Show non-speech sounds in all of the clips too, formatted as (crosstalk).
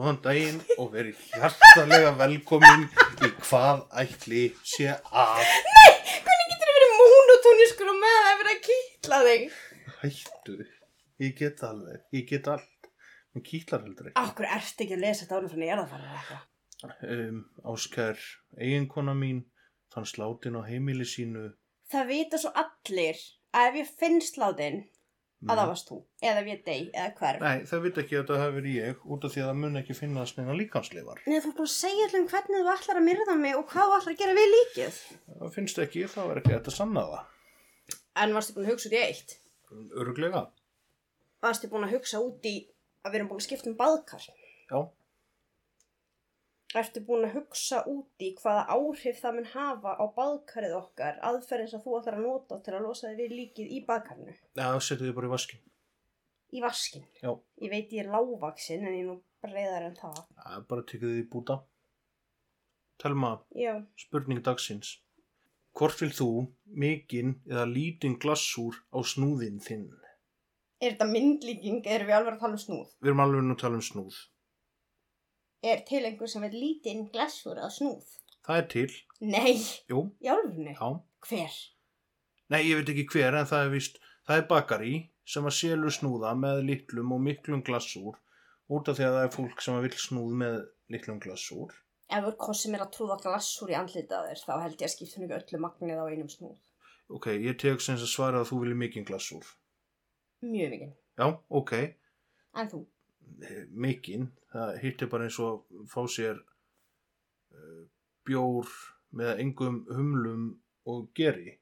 Góðan daginn og verið hjartalega velkomin í hvað ætli sé að. Hvernig getur það verið mónotóniskur og með að vera að kýtla þig? Hættu, ég get alveg, ég get allt. Mér kýtlar heldur ekki. Akkur ertu ekki að lesa þetta ánum frá nýjarðarfæri eða eitthvað? Um, Áskær, eiginkona mín, þann slátin á heimili sínu. Það vita svo allir að ef ég finn sláðinn að það varst þú, eða ég dey, eða hverf. Nei, það veit ekki að það verið ég út af því að það mun ekki finnast neina líkansleifar. Nei, þú er bara að segja allir um hvernig þú ætlar að myrða mig og hvað þú ætlar að gera við líkið. Það finnst ekki, það var ekki þetta sanna það. En varstu búin að hugsa út í eitt? Öruglega. Varstu búin að hugsa út í að við erum búin að skipta um baðkar? Já, Ertu búin að hugsa út í hvaða áhrif það mun hafa á baðkarið okkar aðferðin sem þú ætlar að nota til að losa þig við líkið í baðkarinu? það setju þið bara í vaskin. Í vaskin. Já, Ég veit ég er lágvaksin en ég er nú breiðar en það. það er bara tekið þið í búta. Telma, Já. spurning dagsins. Hvort vil þú mikinn eða lítinn glassúr á snúðinn þinn? Er þetta myndlíking eða erum við alveg að tala um snúð? Við erum alveg að tala um snúð. Er til einhver sem er lítinn glassúr að snúð? Það er til. Nei, Jú, alvegni. já. Hver? Nei, ég veit ekki hver en það er vist, það er bakari sem að selur snúða með litlum og miklum glassúr út af því að það er fólk sem að vil snúð með litlum glassúr. Ef er hvað sem er að trúða glassúr í andlitað þér þá held ég að skipta ekki öllu magnið á einum snúð. Ok, ég tek sem að svara að þú vilja mikinn glassúr. Mjög mikið. Já, ok, En þú? Mikinn, það hittir bara eins og fá sér uh, bjór með engum humlum og geri.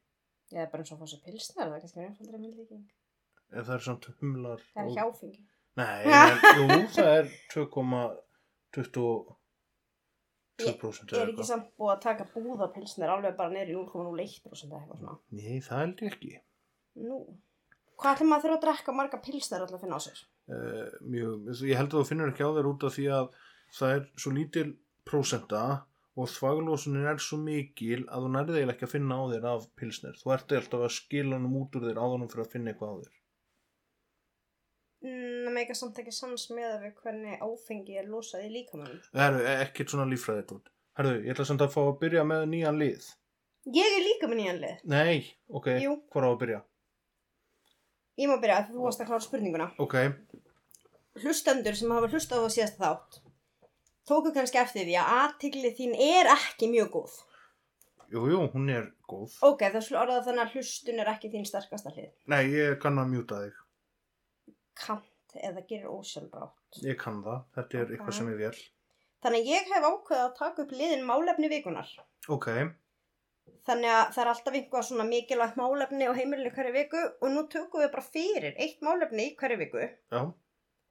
Er bara eins og að fá sér pilsnar, það er kannski einfaldri myndlíking. En það er samt humlar. Það er og- hjáfengi. Nei, en, (laughs) jú, það er 2,22% Ég er ekki samt búið að taka búðapilsnir alveg bara neyri 0,01% eða eitthvað svona. Nei, það held ég ekki. Nú. Hvað ætlum maður þurfa að drekka marga pilsnir alltaf að finna á sér? Uh, mjög, ég held að þú finnur ekki á þér út af því að það er svo lítil prósenta og þvaglósunin er svo mikil að þú nærði eiginlega ekki að finna á þér af pilsnir. Þú ert alltaf að skila hann út úr þér áðanum fyrir að finna eitthvað á þér. Mm, Það meika samt ekki sans með að við hvernig áfengi er losað í líkamannum. Það eru ekkert svona líffræðið út. Herðu, ég ætla samt að fá að byrja með nýjan lið. Ég er líka með nýjan lið. Nei, ok, Jú. hvað á að byrja? Ég má byrja að þú varst að klára spurninguna. Ok, Hlustendur sem hafa hlustað á síðasta þátt tóku kannski eftir því að aðtiklið þín er ekki mjög góð. jú, jú, hún er góð. Ok, það skulle orða þannig að hlustun er ekki þín sterkasta hlið. Nei, ég kann að mjúta þig. Kant eða gerir ósjálfrátt. Ég kann það, þetta er Ok. eitthvað sem ég vel. Þannig ég hef ákveðið að taka upp liðin málefni vikunar. Ok, Þannig að það er alltaf einhvað svona mikilvægt málefni á heimilinu hverju viku og nú tökum við bara fyrir eitt málefni í hverju viku. Já,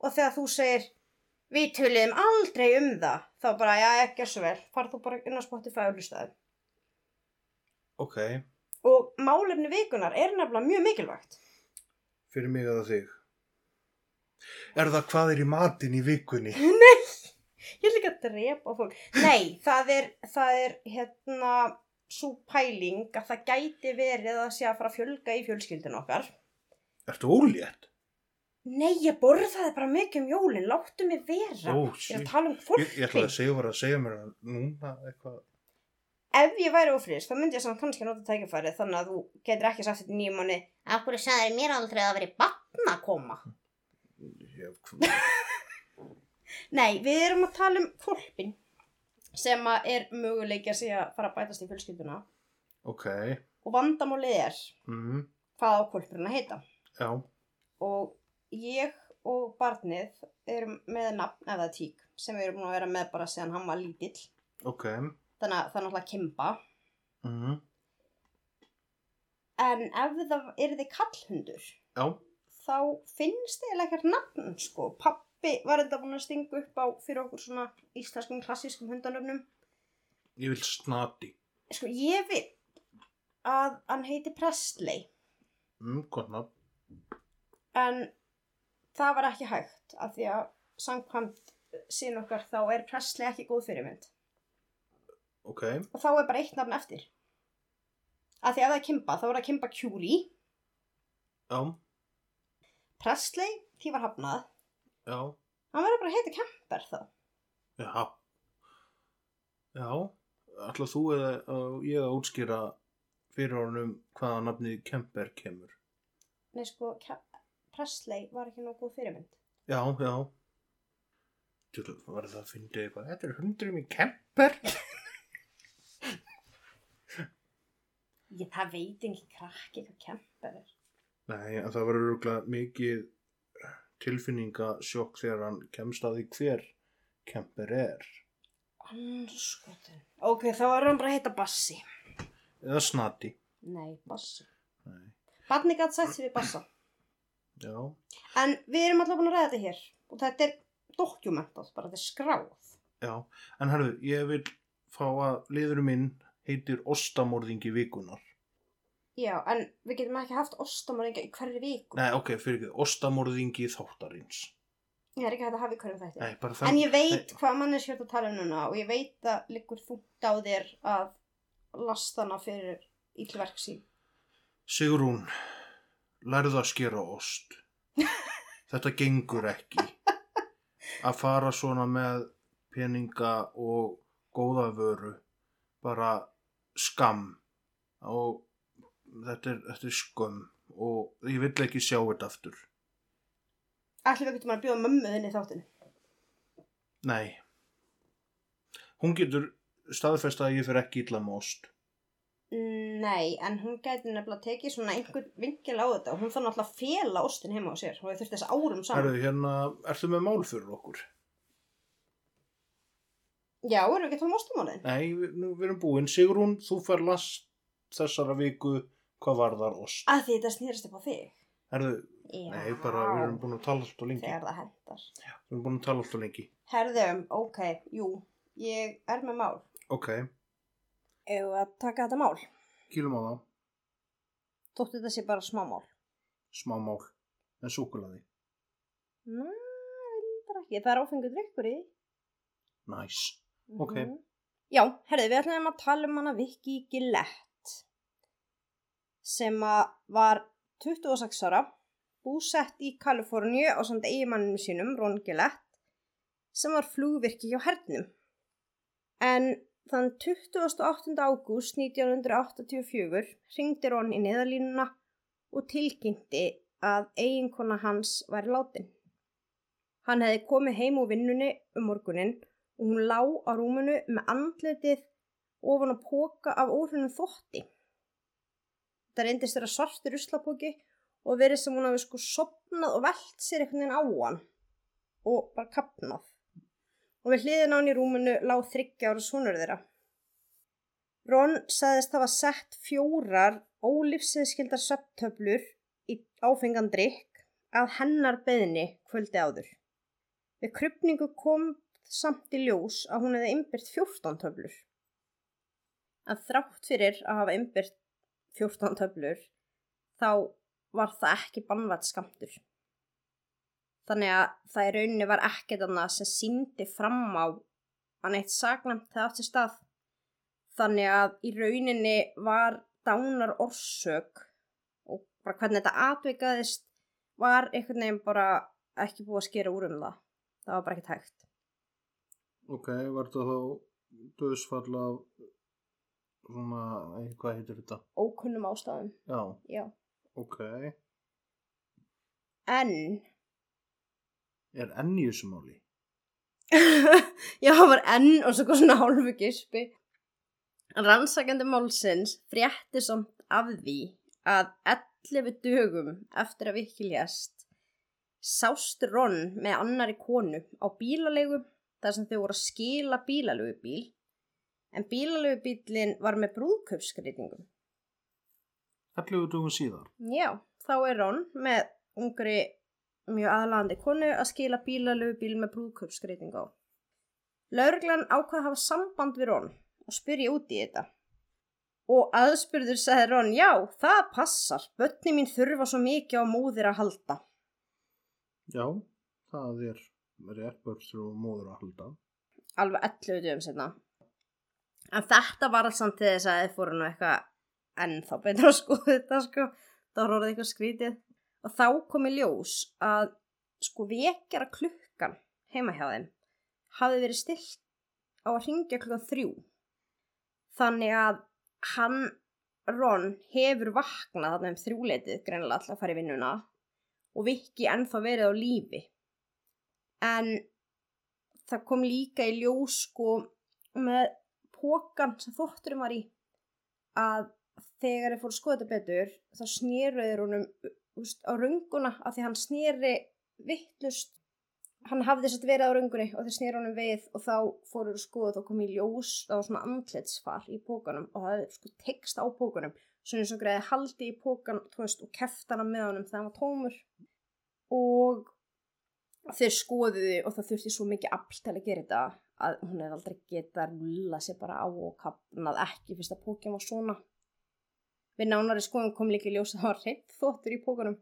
og þegar þú segir við töluðum aldrei um það þá bara, já, ekki svo vel farð þú bara inn á Spotify og hlustaðu ok, og málefni vikunar er nefnilega mjög mikilvægt. Fyrir mig eða þig. Er það hvað er í matinn í vikunni? (laughs) Nei, ég er líka að drepa fólk. Nei, það er, það er hérna svo pæling að það gæti verið að sé að fara að fjölga í fjölskyldin okkar. Ertu ólétt? Nei, ég borðaði bara mikið um jólin, láttu mig vera. Ó, Ég er að tala um Ég, fólk ég ætlaði að segja, var að segja mér að núna eitthvað. Ef ég væri ofriðs, þá myndi ég samt kannski nota tækifærið þannig að þú getur ekki sagt þetta nýjum manni Akkur sagði mér aldrei að veri batna að koma? Ég, (laughs) Nei, við erum að tala um fólpin sem að er möguleiki að segja að fara að bætast í fjölskylduna. Ok, og vandamálið er mm, hvað á fólpurinn að heita. Já, og ég og barnið erum með nafn er tík sem við erum búin að vera með bara síðan hann var lítill. Ok, þannig að það er náttúrulega kimba. Mm, en ef það er þið kallhundur já, þá finnst eiginlega ekkert nafn sko. Pappi var enda búin að stinga upp á fyrir okkur svona íslenskum klassískum hundanöfnum. Ég vil snati. Sko ég vil að hann heiti Presley Mm, nafn. en það var ekki hægt af því að samkvæmt sín okkar þá er Presley ekki góð fyrirmynd Ok. og þá er bara eitt nafn eftir. Af því að það er Kimba þá er það Kimba Curie. Já. Presley, því var hafnað. Já. Hann verður bara að heita Kemper þá. Já. Já. Ætla þú eða ég að útskýra fyrir honum hvaða nafnið Kemper kemur. Nei sko, Presley var ekki góð fyrirmynd. Já, já. Þú var það að finna eitthvað. Þetta er hundrum í Kemper. Ég, það veit ekki krakki hvað Kemper er. Nei, það var örgulega mikið tilfinningasjokk þegar hann kemst að því hver Kemper er. Anskotin. Ok, þá er hann bara að heita Bassi. Eða Snati. Nei, Bassi. Nei. Barni gætt sætt sér við Bassa. Já. En við erum alltaf búin að ræða þetta hér. Og þetta er dokumentað, bara þetta er skráð. Já. En herru, ég vil fá að liðurum minn heitir Ostamorðingi vikunar. Já, en við getum ekki haft ostamorðinga í hverju viku. Nei, ok, fyrir ekki. Ostamorðingi þáttarins. Ég er ekki hægt að hafa í hverju þætti. Nei, bara það. En ég veit hvað mann er sjöld að tala um núna og ég veit að liggur þúnt á þér að lasta hana fyrir íllverk sín. Sigrún, lærðu að skera ost. (laughs) Þetta gengur ekki. Að fara svona með peninga og góða vöru. Bara skam. Og þetta er, þetta er skömm. Og ég vill ekki sjá þetta aftur. Ætlum við getum að bjóða mömmu þinni í þáttinu. Nei. Hún getur staðfest að ég fer ekki illa með ost. Nei, en hún gæti nefnilega tekið svona einhvern vingil á þetta og hún þarf náttúrulega að fela ostin heima á sér og ég þurfti þess árum saman. Herðu, hérna, ertu með mál fyrir okkur? Já, erum við ekki að tala um ostamálinn? Nei, við, nú, við erum búin. Sigrún, þú fer last þessara viku hvað varðar ost. Að því þetta snýrist upp á þig. Herðu, Já. nei, bara við erum búin að tala alltaf lengi. Þegar það hendar. Við erum búin að tala alltaf lengi. Herðum, ok, jú, ég er með mál. Ok, Ef að taka þetta mál, kýlum á það. þóttu þetta sé bara smá mál. Smá mál. En súkulaði. Næ, reyndar ekki. Það er áfengur drikkur í. Næs. Ok. Mhm. Já, herði, við ætlum að tala um hana Vicky Gillette sem að var 26 ára, búsett í Kaliforníu á samt eiginmanninu sínum, Ron Gillette, sem var flugvirki hjá hernum. En þann 28. ágúst 1984 ringdi Ron í neðalínuna og tilkynnti að eiginkona hans væri látin. Hann hefði komið heim úr vinnunni um morgunin og hún lá á rúmunu með andletið ofan á póka af óhrunum þótti. Það reyndist þeirra svartur ruslapóki og verið sem hún hafi sko sopnað og velt sér einhvern veginn á hann og bara kapnað. Og við hliðin á hann í rúmunu lág þryggja ára sonur þeirra. Ron sagðist hafa sett fjórar ólífsiðskildar söptöflur í áfengan drikk að hennar beðni kvöldi áður. Við krypningu kom samt í ljós að hún hefði innbyrt 14 töflur. En þrátt fyrir að hafa innbyrt 14 töflur þá var það ekki bannvært skamtur. Þannig að það í rauninni var ekkert annað sem síndi fram á að neitt sagnæmt það átti stað. Þannig að í rauninni var dánar orsök og bara hvernig þetta atvikaðist var einhvern veginn bara ekki búið að skera úr um það. Það var bara ekkert hægt. Ok, var þetta þá döðsfall af svona, hvað heitir þetta? Ókunnum ástæðum, Já, já. ok. En, Er enn í þessu máli? (laughs) já, það var enn og svo kom svona hálfu gispi. Rannsakandi málsins frétti samt af því að 11 dögum eftir að Viki lést sást Ron með annari konu á bílalegu þar sem þau voru að skila bílalegu bíl en bílalegu bílinn var með brúðkaupskreitingum. 11 dugum síðar. Já, þá er Ron með ungri mjög aðlandi konu að skila bílalögu bíl með brúðköpskreiting á. Lauruglan ákvað að hafa samband við Ron og spyrja út í þetta. Og aðspurður sagði Ron, já, það passar, börni mín þurfa svo mikið á móðir að halda. Já, það er rétt börnsur og móður að halda. Alveg 11 dögum setna. En þetta var alls samt til þess að þið fóru nú eitthvað ennþá betra að skoða þetta sko. Var orðið eitthvað skrítið. Og þá kom í ljós að sko vekjara klukkan heima hjá þeim hafi verið stilt á að ringja klukkan þrjú. Þannig að hann, Ron, hefur vaknað þarna um þrjúleitið greinilega alltaf að fara í vinnuna og Viki ennþá verið á lífi. En það kom líka í ljós sko með pókan sem þótturum var í að þegar ég fór að skoða þetta betur þá snýröður honum úst, á runguna af því hann snýri vittlust hann hafði sett verið á rungunni og þeir snýra honum við og þá fóruður skoða þá kom í ljós á svona andletsfar í pókanum og það hefði sko tekst á pókanum svona eins og greiði haldi í pókan veist, og keftana með honum þegar hann var tómur. Og þeir skoðuði og það þurfti svo mikið afl til að gera þetta að hún hefði aldrei getað að rúla sér bara á og kapnað ekki fyrst að pókjan var svona. Við nánari skoðum kom líka í ljós að það var reynd þóttur í pókanum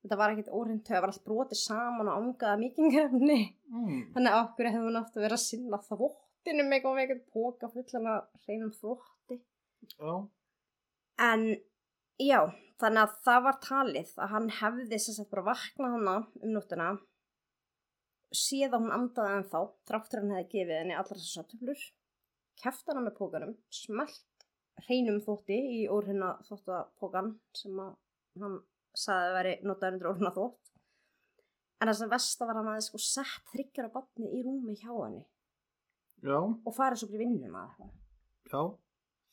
þetta var ekkert órind það var allt brotið saman og ángaða mikingarefni Mm. þannig að okkur hefur nátt að vera að sinna þvottinu með eitthvað með eitthvað póka fullan að reynum þvotti. Já, en já, þannig að það var talið að hann hefði sagt bara vaknað hana um nóttuna séð að hún andaði en þá þráttur hann hefði gefið henni allar þessar töflur keft hana með pókanum smelt hreinum þótti í orðina þóttapókan sem að hann saði að veri notaður undir orðina þótt en það sem versta var hann að sko sett þryggjara batni í rúmi hjá henni. Já, og farið svo fyrir vinnuna eða eitthvað. já,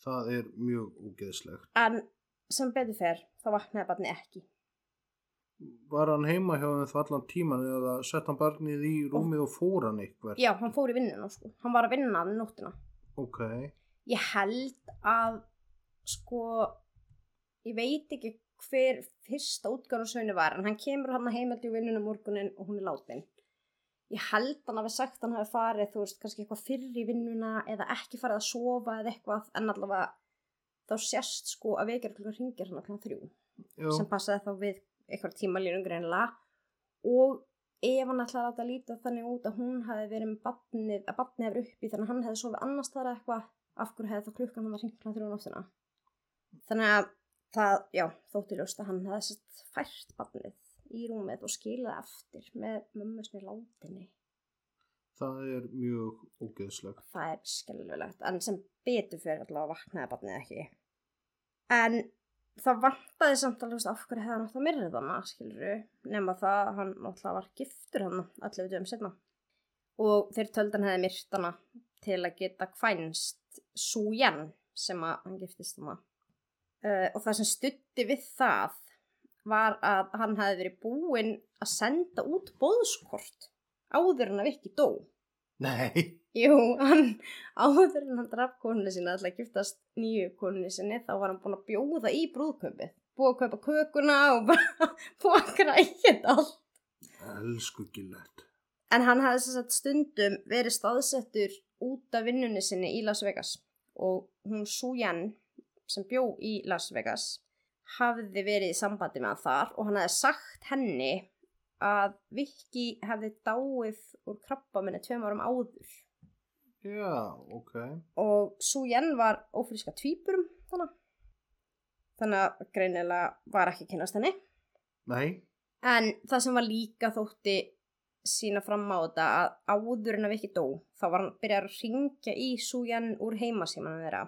það er mjög ógeðslegt. en sem betur fer þá vaknaði batni ekki Var hann heima hjá þeim það allan tíman eða sett hann barnið í rúmið og fór hann eitthvað? já, hann fór í vinnuna sko. Hann var að vinna að nóttina. Ok, ég held að sko ég veit ekki hver fyrsta útgáðarsögnu var en hann kemur hann heimildi í vinnunum morgunin og hún er látin. Ég held hann hafi sagt hann hafi farið þú veist kannski eitthvað fyrr í vinnuna eða ekki farið að sofa eða eitthvað en allavega þá sést sko að vekjarklokkur ringir hann allan þrjú já, sem passaði þá við eitthvað tímalínum greinlega og ef hann ætlaði að láta líta þannig út að hún hafi verið með batnið, að batnið hefur uppi þannig að hann hefði sofið annars þar eitthvað af hverju hefði þá klukkan hann var hringt hann þrjá nóttina? Þannig að það, já, þótti ljóst að hann hefði sett fært batnið í rúmið og skilaði eftir með mömmusni látinni. Það er mjög ógeðslegt. það er skelvilegt en sem betur fyrir allavega vaknaði batnið ekki. En það vantaði samt alveg af hverju hefði hann átt að myrða hana skiluru, nema það að hann náttúrulega var giftur hann allavega dögum setna og þeir töldan hefði myrt hana til að geta kvænst Sújan sem að hann giftist hana uh, og það sem stutti við það var að hann hefði verið búinn að senda út bóðskort áður en að Viki dó Nei, Jú, hann áður en hann draf konunni sinni alltaf að giftast nýju konunni sinni þá var hann búinn að bjóða í brúðköpið búið að kaupa kökuna og bara (laughs) búið að græja þetta allt. Elsku gillett. en hann hafði þess að stundum verið staðsettur út af vinnunni sinni í Las Vegas og hún Sujan sem bjó í Las Vegas hafði verið í sambandi með hann þar og hann hafði sagt henni að Viki hefði dáið úr krabba minni tveim árum áður. Já, ok. og Sujen var ófríska tvíburum þannig þannig að greinilega var ekki kynast henni. Nei, en það sem var líka þótti sína fram á þetta að áður en að Viki dó þá var hann byrjar að ringja í Sujen úr heimasímanum þeirra.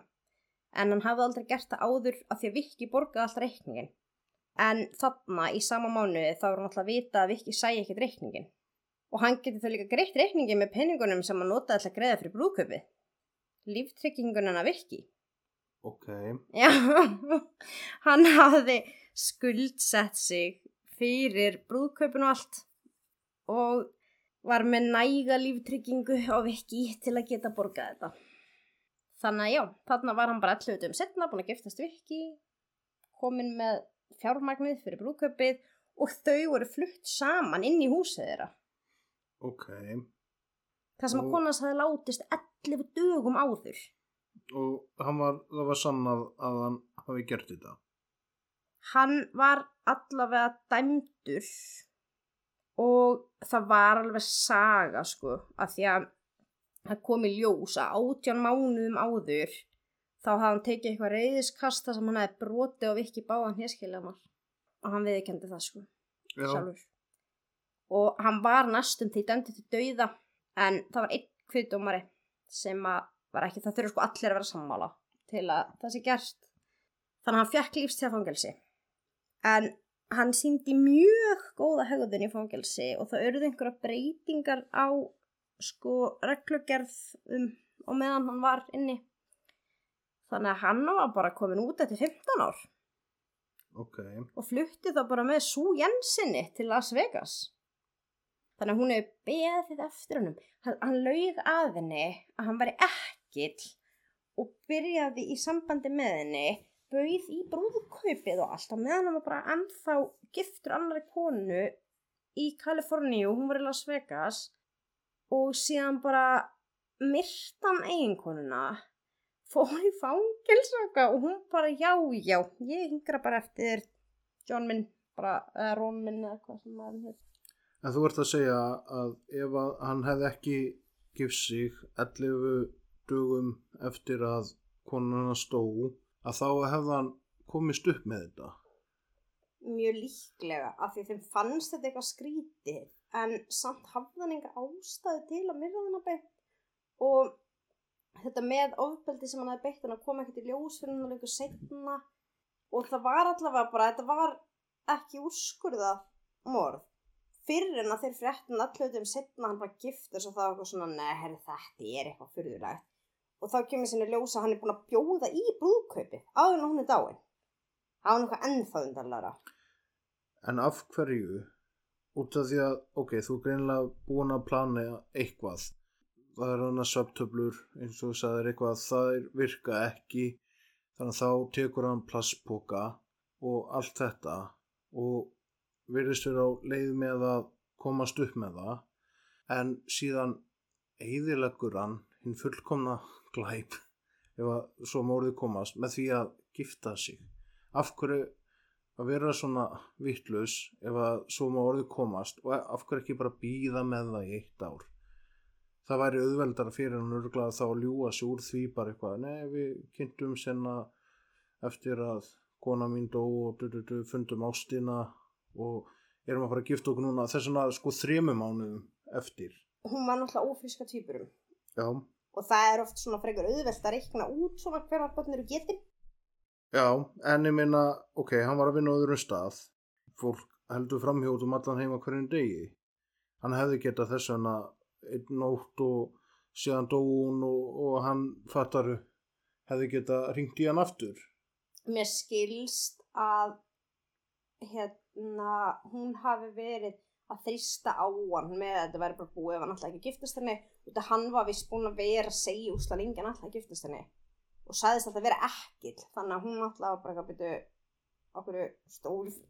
En hann hafði aldrei gert það áður af því að Viki borgaði alltaf reikningin en þarna í sama mánuði þá var hann alltaf að vita að Viki sæi ekkert reikningin og hann geti þau líka greitt reikningin með penningunum sem hann notaði alltaf greiða fyrir brúðköpi líftrygginguna að Viki ok. Já, (laughs) hann hafði skuldsett sig fyrir brúðkaupin og allt. Og var með næga líftryggingu á vekki til að geta borgað þetta. Þannig að já, þarna var hann bara 11 dögum setna, búin að giftast vekki, komin með fjármagnið fyrir brúðkaupið og þau voru flutt saman inn í húsið þeirra. ok. Það sem að Og- konas hafði látist 11 dögum áður. Og var, það var sannað að hann hafi gert þetta. Hann var allavega dæmdur og það var alveg saga sko að því að það kom í ljós að átján mánuðum áður þá hafði hann tekið eitthvað reyðiskasta sem hann hefði brotið og vikið báðan héskiljaðar og hann viðkendi það sko Já, sjálfur. Og hann var næstum því dæmdur til dauða en það var einn kviðdómari sem að var ekki, það þurfa sko allir að vera sammála til að það sé gert. Þannig að hann fekk lífstíðafangelsi en hann síndi mjög góða hegðun í fangelsi og það auðvitað einhverja breytingar á sko reglugerð um, og meðan hann var inni þannig að hann var bara komin út eftir 15 ár ok. og flutti þá bara með Sú Jensinni til Las Vegas. Þannig að hún hefur beðið eftir honum. Hann, hann laug að henni að hann væri ekkill og byrjaði í sambandi með henni, bauð í brúðkaupið og allt og meðan hann var bara ennþá giftur annari konu í Kaliforníu, hún var í Las Vegas og síðan bara myrtan eiginkonuna fór í fangelsaka og hún bara já, já, ég hingra bara eftir John minn, bara, eða Ron minn eða hvað sem maður heit. En þú ert að segja að ef að hann hefði ekki gift sig 11 dögum eftir að konuna stó, að þá hefði hann komist upp með þetta. Mjög líklega, af því þeim fannst þetta eitthvað skrítið, en samt hafði hann enga ástæði til að myrða hann að beitt og þetta með ofbeldi sem hann hafði beitt hann að koma ekkert í ljós fyrir hann að leikur setna og það var allavega bara, þetta var ekki úrskurðað morð fyrir en að þeir fréttin allautum setna hann bara giftur svo það var eitthvað svona, neð, herri, þetta er eitthvað fyrðulegt og þá kemur sinni ljós að hann er búin að bjóða í brúðkaupið áður en hún er dáin það var eitthvað ennþá undarlara En af hverju? Út af því að, ok, þú er greinilega búin að plana eitthvað. Það er hann að sveptöflur, eins og þú sagðir eitthvað, það virka ekki. Þannig að þá tekur hann plastpoka og allt þetta og virðist vera á leið með að komast upp með það. En síðan eigðilegur hann hinn fullkomna glæp ef að svo mórið komast með því að gifta sig. Af hverju að vera svona vittlaus ef að svo má orðið komast og af hverju ekki bara býða með það í eitt ár það væri auðveldara fyrir hann örglað þá að ljúa sig úr því bara eitthvað nei við kynntum senna eftir að kona mín dó og du, du, du, fundum ástina og erum að fara að gifta okkur núna. Þess vegna sko þremum mánuðum eftir. Hún var náttúrulega ófríska týpurum. Já, og það er oft svona frekar auðvelt að reikna út svona hvernig börn eru getin já en ég minna ok, hann var að vinna á öðrum stað. Fólk heldur framhjóð um allan heima hverjum degi. Hann hefði getað þess vegna einn nótt og síðan dó hún og, og hann fattaru hefði getað ringt í hann aftur. Mér skilst að hérna hún hafi verið að þrýsta á hann með að þetta væri bara búið ef hann alltaf ekki að giftast henni. Út að hann var vist búin að vera að segja úsla lengi hann alltaf að giftast henni. Og sagðist alltaf vera ekkil þannig að hún alltaf bara byrju okkur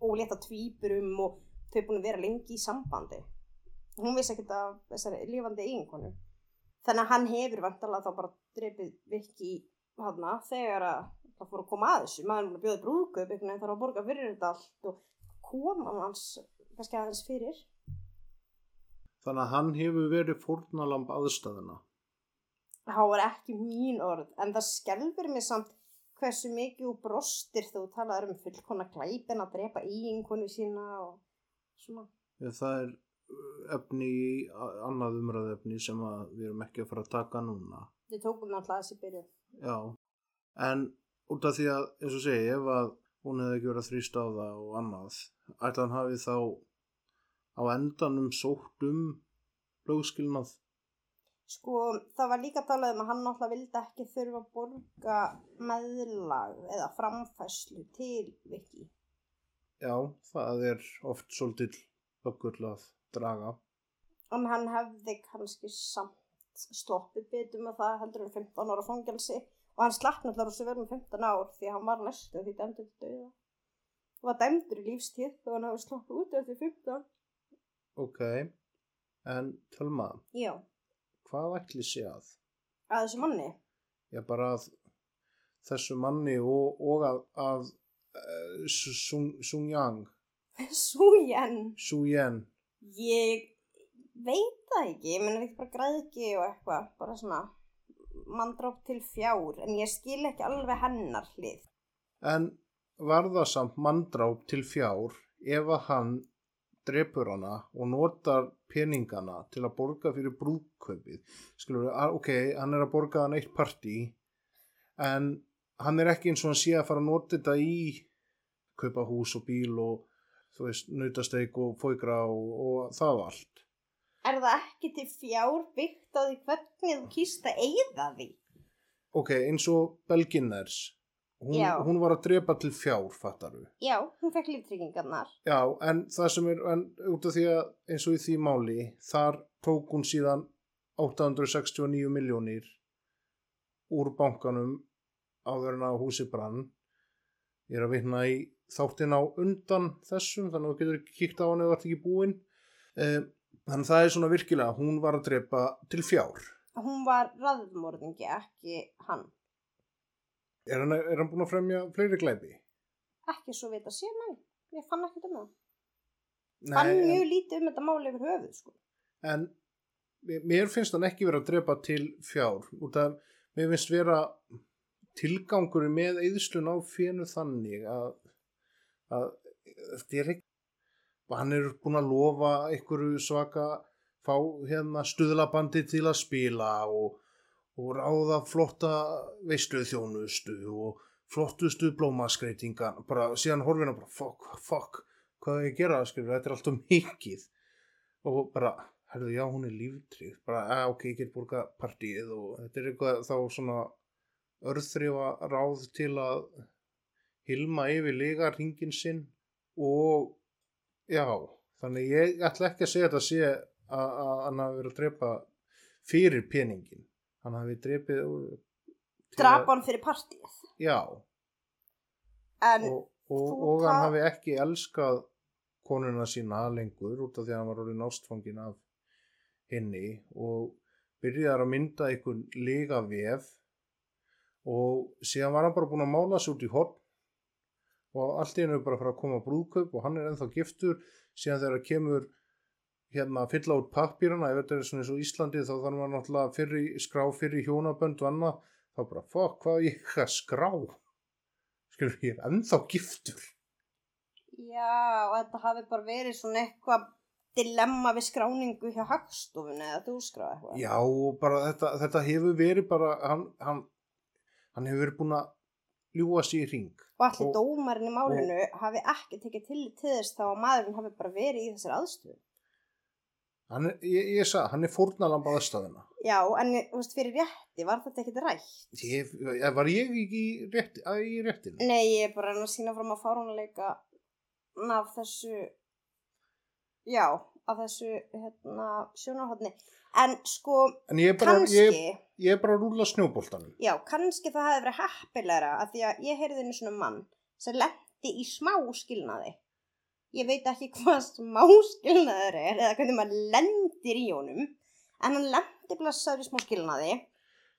ólétta tvíburum og þau búin að vera lengi í sambandi hún vissi ekkert af þessari lífandi eiginkonu. Þannig að hann hefur vantalega þá bara dreipið vikki hana þegar að það fór að koma að þessu. Maður er að bjóða brúðgöp einhvern veginn þarf að borga fyrir þetta allt og koma hans kannski aðeins fyrir. Þannig að hann hefur verið fórnalamb aðstæðuna það var ekki mín orð en það skelfur mér samt hversu mikið þú brostir þú talaður um fullkona glæpin að drepa eiginkonu sína og svona. Eða það er efni í annað umræðefni sem að við erum ekki að fara að taka núna við tókum náttúrulega þessi byrju Já, en út af því að, eins og segi, ef að hún hefði ekki verið að þrýsta á það og annað, ætla hann hafi þá á endanum sótt um lögskilnað. Sko, það var líka talað um að hann náttúrulega vildi ekki þurfa að borga meðlag eða framfæslu til Viki. Já, það er oft svolítil böggull að draga. En hann hefði kannski samt sloppið betur með það heldur en 15 ára fangelsi og hann slapp náttúrulega svo verið með 15 ár því hann var næstu því dæmdur til dauða. var dæmdur í lífstíð og hann hafi sloppið út eftir 15. ok en Telma, Já, hvað ætli sé að að þessu manni. já bara að þessu manni og, og að, að uh, Sung, Sung Yang Sújen. (laughs) Su Yen Ég veit það ekki, ég menn við bara græðki og eitthvað, bara svona manndróp til fjár, en ég skil ekki alveg hennar hlið. en var það samt manndráp til fjár ef að hann drepur hana og notar peningana til að borga fyrir brúðkaupið skilur við, ok, hann er að borga hann eitt partí en hann er ekki eins og hann sé að fara að nota þetta í kaupa hús og bíl og þú veist, nautasteik og fóigra og, og það allt Er það ekki til fjár byggt á því hvernig þú kýst að eigða því? ok, eins og Belginners hún, hún var að drepa til fjár, fattar við Já, hún fekk líftryggingarnar. Já, en það sem er, en út af því að eins og í því máli, þar tók hún síðan 869 miljónir úr bankanum áður en að húsi brann. Ég er að vitna í þáttin á undan þessum, þannig að þú getur ekki kíkt á hann eða ert ekki búinn. Eh, Þannig að það er svona virkilega, hún var að drepa til fjár. Hún var raðmorðingi, ekki hann. Er hann, er hann búinn að fremja fleiri glæpi? Ekki svo vita sér, næ. Ég fann ekkert um það. Fann en- mjög lítið um þetta máli yfir höfuð, sko. en mér- finnst hann ekki vera að drepa til fjár út af mér finnst vera tilgangurinn með eðslun á fjönu þannig að, að þetta er ekki hann er búin að lofa einhverju svaka fá hérna stuðlabandi til að spila og, og ráða flotta veisluð þjónustu og flottustu blómaskreitingan. Bara síðan horfina bara fuck, fuck hvað er ég að gera, skilur, þetta er alltaf mikið. Og bara, herðu, já, hún er líftrið, bara, að, ok, ég get borga partíið og þetta er eitthvað þá svona örþrifa ráð til að hilma yfir liga ringin sinn og já, þannig ég ætla ekki að segja þetta sé að, að hann hafi verið að drepa fyrir peningin hann hafi drepið að- Drapa hann fyrir partíið. já, En, og, og, og hann hafi ekki elskað konuna sína lengur út af því að hann var orðin ástfangin af henni og byrjaði að mynda einhvern lega vef og síðan var hann bara búin að mála sig út í horn. Og allt í hennu bara fara að koma brúðkaup og hann er ennþá giftur. Síðan þegar kemur hérna að fylla út pappírana ef þetta er svona eins og Íslandi þá þarf maður náttúrulega fyrri, skrá fyrir hjónabönd og annað. Þá bara fokk hvað ég að skrá? Skilur ég er ennþá giftur. Já, og þetta hafi bara verið svona eitthvað dilemma við skráningu hjá hagstofunni eða þú skráði eitthvað. já og bara þetta, þetta hefur verið bara hann, hann, hann hefur verið búin að ljúa sér í ring Og allir Og- dómarinn í málinu hafi ekki tekið til til þess þá að maðurinn hafi bara verið í þessari aðstöðu. er, ég, ég sagði, hann er fórnalamba aðstæðina Já, en þú veist, fyrir rétti var þetta ekkert rætt. ég, var ég ekki í, rétti, í réttinu? Nei, ég er bara að sína fram að fárunleika af þessu, já, af þessu, hérna, sjónarhóttni. En sko, en ég er bara, kannski, ég, ég er bara að rúla snjóboltanum já, kannski það hefði verið heppilegra af því að ég heyrði einu svona mann sem lendi í smá skilnaði. Ég veit ekki hvað smá skilnaður er eða hvernig maður lendir í honum, en hann lendi blessaður í smá skilnaði.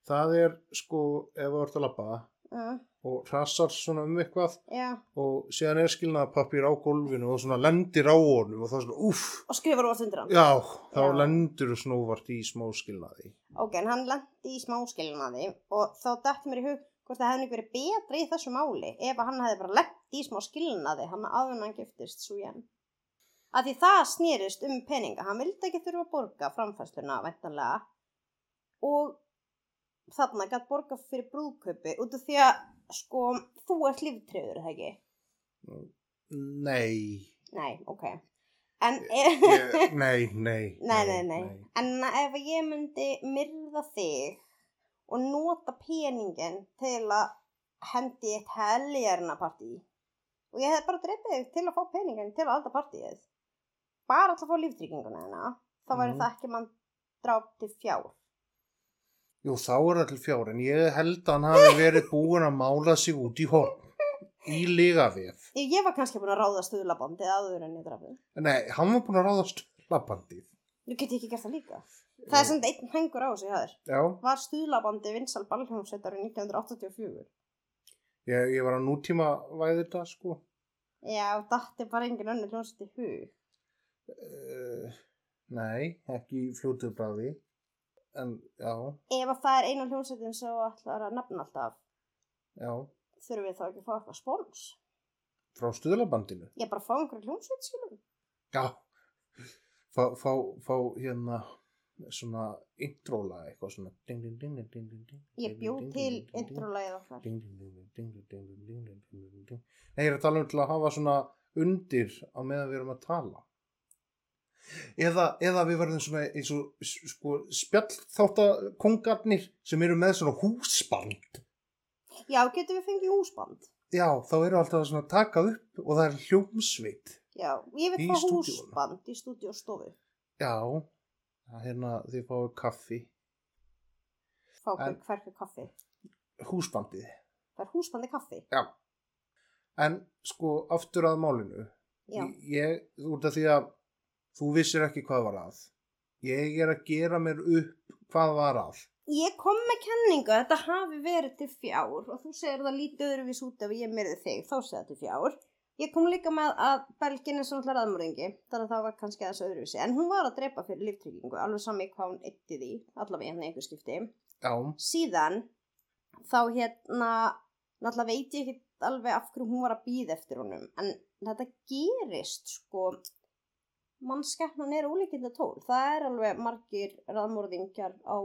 það er sko ef þú ert að labba Uh, og rassar svona um eitthvað. Já, og síðan er skilnaðarpappír á gólfinu og svona lendir á honum og það er svona uff og skrifar úr undir hann. já, þá Já. lendur þú snúvart í smá skilnaði. Ok, en hann lendi í smáskilnaði og þá dætti mér í hug hvort það hefði ekki verið betra í þessu máli ef hann hefði bara lendi í smá skilnaði hann hann giftist svo ég að því það snýrist um peninga. Hann vildi ekki þurfa að borga framfæsluna væntanlega. Og þarna gætt borga fyrir brúðkaupi út af því að sko þú ert líftriður, er það ekki? nei Nei, ok en ég, (laughs) nei, nei, Nei, nei, nei. En ef ég myndi myrða þig og nota peningin til að hendi eitt heljarnapartí og ég hef bara dreipið þig til að fá peningin til að halda partíið bara til að fá líftrygginguna hérna þá væri Mhm. það ekki mann dráp til fjár Jú, þá er til fjár, en ég held að hann hafi verið búin að mála sig út í horn. í ligavef. Ég, ég var kannski búin að ráða stuðlabandi áður en ég drafið. Nei, hann var búin að ráða stöðlabandið. Nú get ég ekki gert það líka. Það er samt einn hengur á sig hæður. Já, Var stuðlabandi vinsal ballhljómsveitar 1984? ég, ég var að nútíma væði þetta, sko. Já, datti bara engin önnur hljómsveit í hug. Uh, nei, ekki í fljótu bráði en já ef að það er eina hljómsveitin sem þú ætlar að nefna alltaf já þurfum við þá ekki að fá eitthvað spóns frá stuðlabandinu ég bara fá einhverju hljómsveit skilum já fá, fá, fá hérna svona intro-lag eitthvað svona ég bjóð til intro-lagið okkar nei ég er að tala um til að hafa svona undir á meðan við erum að tala eða, eða við verðum svona eins og sko, spjallþáttakongarnir sem eru með svona húsband Já, getum við fengið húsband? já, þá eru alltaf svona að taka upp og það er hljómsveit Já, ég vil fá húsband í stúdíóstofu. já, hérna þið fáið kaffi Fá hverju kaffi. húsbandið Það er húsbandi kaffi. Já. En sko, aftur að málinu. Já. Ég, út af því að þú vissir ekki hvað var að. Ég er að gera mér upp hvað var að. Ég kom með kenningu að þetta hafi verið til fjár og þú segir það lítið öðruvís út ef ég myrði þig, þá segir það til fjár. Ég kom líka með að belgin er svona alltaf aðmörðingi, þannig að það var kannski aðeins öðruvísi. En hún var að drepa fyrir líftryggingu, alveg sami hvað hún eitti því, allavega hérna einhver skipti. Já, Síðan, þá hérna, náttúrulega veit ég ekki alveg af hverju hún var að býða eftir honum, en þetta gerist, sko, mannskeppnan er ólíkinda tól. Það er alveg margir raðmörðingjar á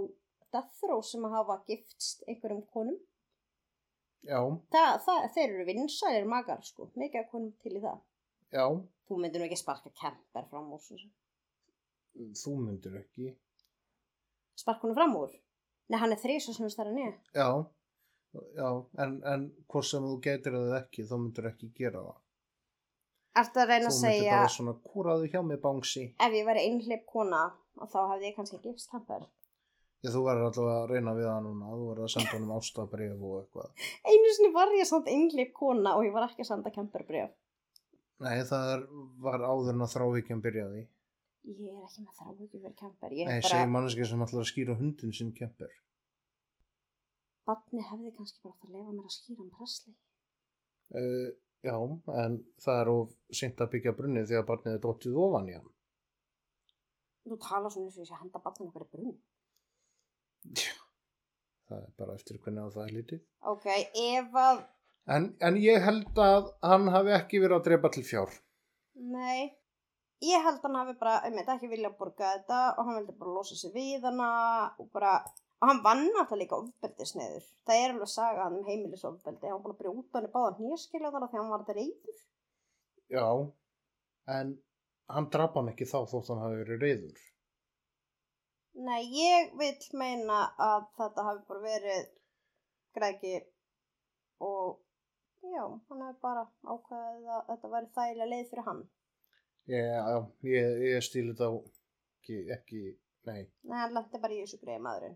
Death Row sem hafa giftst einhverjum konum. já, Það, það, þeir eru vinsælir magar, sko, mikið af konum til í það. já, Þú myndir nú ekki sparka kemper fram úr, svo sem. þú myndir ekki. Sparka honum fram úr? Nei, hann er þrísa sem stærra niður. Já, já, en, en hvort sem þú getur það ekki, þá myndir ekki gera það. Ertu að reyna Þú að myndir segja, bara svona, kúraðu hjá mig bangsi. ef ég væri einhleip kona, og þá hefði ég kannski gifst kemper. Já, þú verður alltaf að reyna við það núna, þú verður að senda honum ástabrif og eitthvað. Einu sinni var ég samt einhleip kona og ég var ekki að senda kemperbrif. Nei, það var áður en að þrávíkjan byrjaði. Ég er ekki með þrá ekki verið kemper. Ég Nei, er segi bara, manneski sem ætlar að skýra hundin sinn kempur. batni hefði kannski bara átt að lefa mér að skýra um presli. Uh, já, en það er of sint að byggja brunnið því að barnið er dottið ofan í hann. Þú tala svona eins og ég sé að henda batninu okkur í brunn. Það er bara eftir hvernig á það er lítið. Ok, ef að, En, en ég held að hann hafi ekki verið að drepa til fjár. nei, ég held að hann hafi bara, einmitt, ekki vilja að borga þetta og hann vildi bara losa sig við hana og bara, og hann vann alltaf líka ofbeldisneður. Það er alveg saga hann um heimilisofbeldi, hann búin að brjóta hann í báðan hnýrskilja þar því hann var þetta reyður. Já, en hann drapa hann ekki þá þótt hann hafi verið reyður. Nei, ég vil meina að þetta hafi bara verið græki og já, hann hefði bara ákveðið að þetta væri þægilega leið fyrir hann. Já, ég, ég stíl þetta á ekki, ekki, nei. Nei, hann lendi bara í þessu greið maðurinn.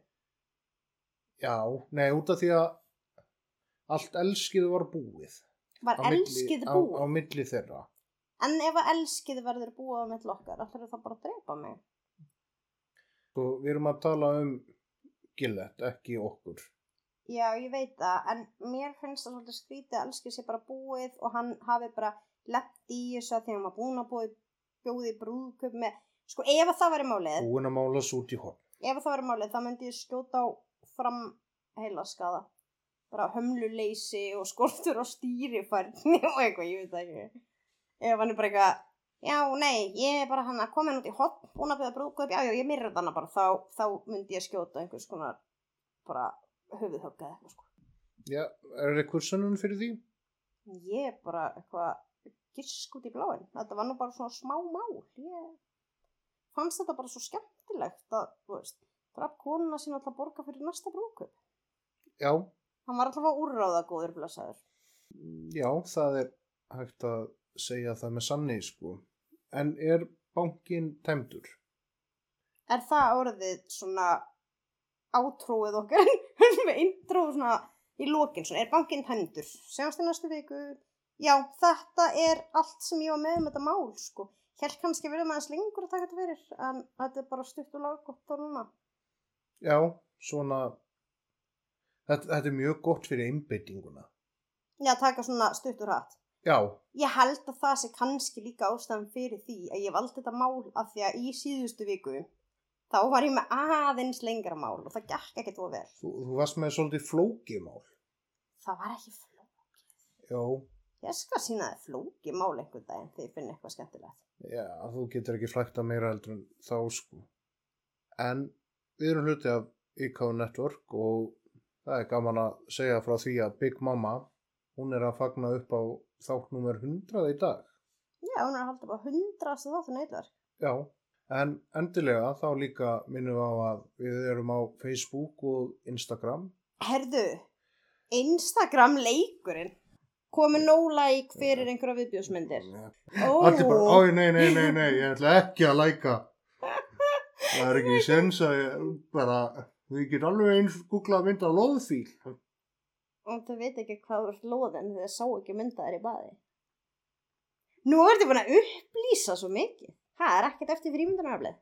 Já, nei, út af því að allt elskið var búið. Var Á milli- elskið á, búið? á milli þeirra. En ef að elskið verður búið á mitt okkar, ætlar það bara að drepa mig? Sko, við erum að tala um Gillett, ekki okkur. Já, ég veit það, en mér finnst það svolítið skrítið að elskið sé bara búið og hann hafi bara lett í þessu að því að hann var búin að búið bjóði brúðköp með, sko ef að það væri málið, Búin að mála svo út í horn. ef að það væri málið, þá myndi ég skjóta á fram heilaskaða, bara hömluleysi og skortur á stýrifærni og eitthvað, ég veit það ekki. Ef hann er bara eitthvað, já, nei, ég er bara hann að koma út í hotn, búin að byrja brúðköp, já, já, ég myrði hana bara, þá, þá myndi ég skjóta einhvers konar bara höfuðhögga eða eitthvað, sko. Já, er eitthvað sönnun fyrir því? Ég er bara eitthvað gisk út í bláin. Þetta var nú bara svona smá mál. Ég fannst þetta bara svo skemmtilegt að, þú veist, draf konuna sína alltaf að borga fyrir næsta brúkup. Já, Hann var alltaf að úrráða góður blessaður. já, það er hægt að segja það með sanni, sko. En er bankin tæmdur? Er það orðið svona átrúið okkar (laughs) með intro svona, í lokin svona, er bankinn tæmdur segjumst í næstu viku já, þetta er allt sem ég var með um þetta mál sko, held kannski verið maður lengur að taka þetta fyrir en þetta er bara stutt og laggott og núna Já, svona þetta, þetta er mjög gott fyrir einbeitinguna. Já, taka svona stutt og rætt Já, ég held að það sé kannski líka ástæðan fyrir því að ég valdi þetta mál af því að í síðustu viku þá var ég með aðeins lengra mál og það gekk ekkert of vel. Þú, þú varst með svolítið flókimál það var ekki flókið. Já, ég skal sína þið flókið mál einhvern daginn þegar ég finn eitthvað skemmtilegt. Já, þú getur ekki flækta meira heldur en þá sko. En við erum hluti af IK Network og það er gaman að segja frá því að Big Mama hún er að fagna upp á þátt nummer 100 í dag. Já, hún er að halda bara hundrastu þáttu neitverk Já, en endilega þá líka minnum við á að við erum á Facebook og Instagram. herðu, Instagram leikurinn. Komið no like fyrir einhverja viðbjóðsmyndir? Ó, Allt er bara, oi, nei, nei, nei, nei, ég ætla ekki að læka. Það er ekki sens að ég bara, við getum alveg eins googla mynd af loðfíl. og þau veit ekki hvað þú ert loðin þegar sá ekki myndaðir í baði nú ertu búin að upplýsa svo mikið það er ekkert eftir frímyndunaraflið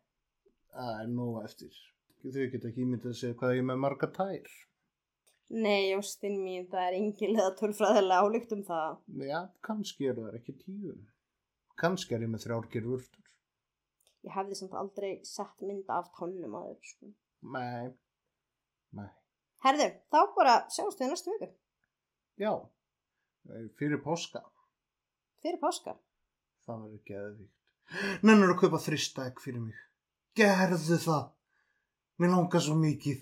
Það er nóg eftir. Þau geta ekki ímyndið að segja hvað ég með marga tær. nei, Jóstin mín, það er engilega tölfræðilega álíkt um það Já, kannski er það ekki tíu. Kannski er ég með þrjárger vörtur. Ég hefði samt aldrei sett mynda af tónnum að þau sko. Nei, nei. herðu, þá bara sjáumst við næstu viku Já, fyrir páska. fyrir páska Það verður geðvíkt. Nennur að kaupa þristæk fyrir mig. Gerðu það. Mér langar svo mikið.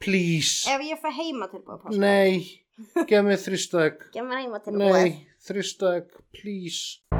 Please. ef ég fæ heima tilbúið páska Nei, gef mér þristæk. gef mér heima tilbúið Nei, þristæk, please.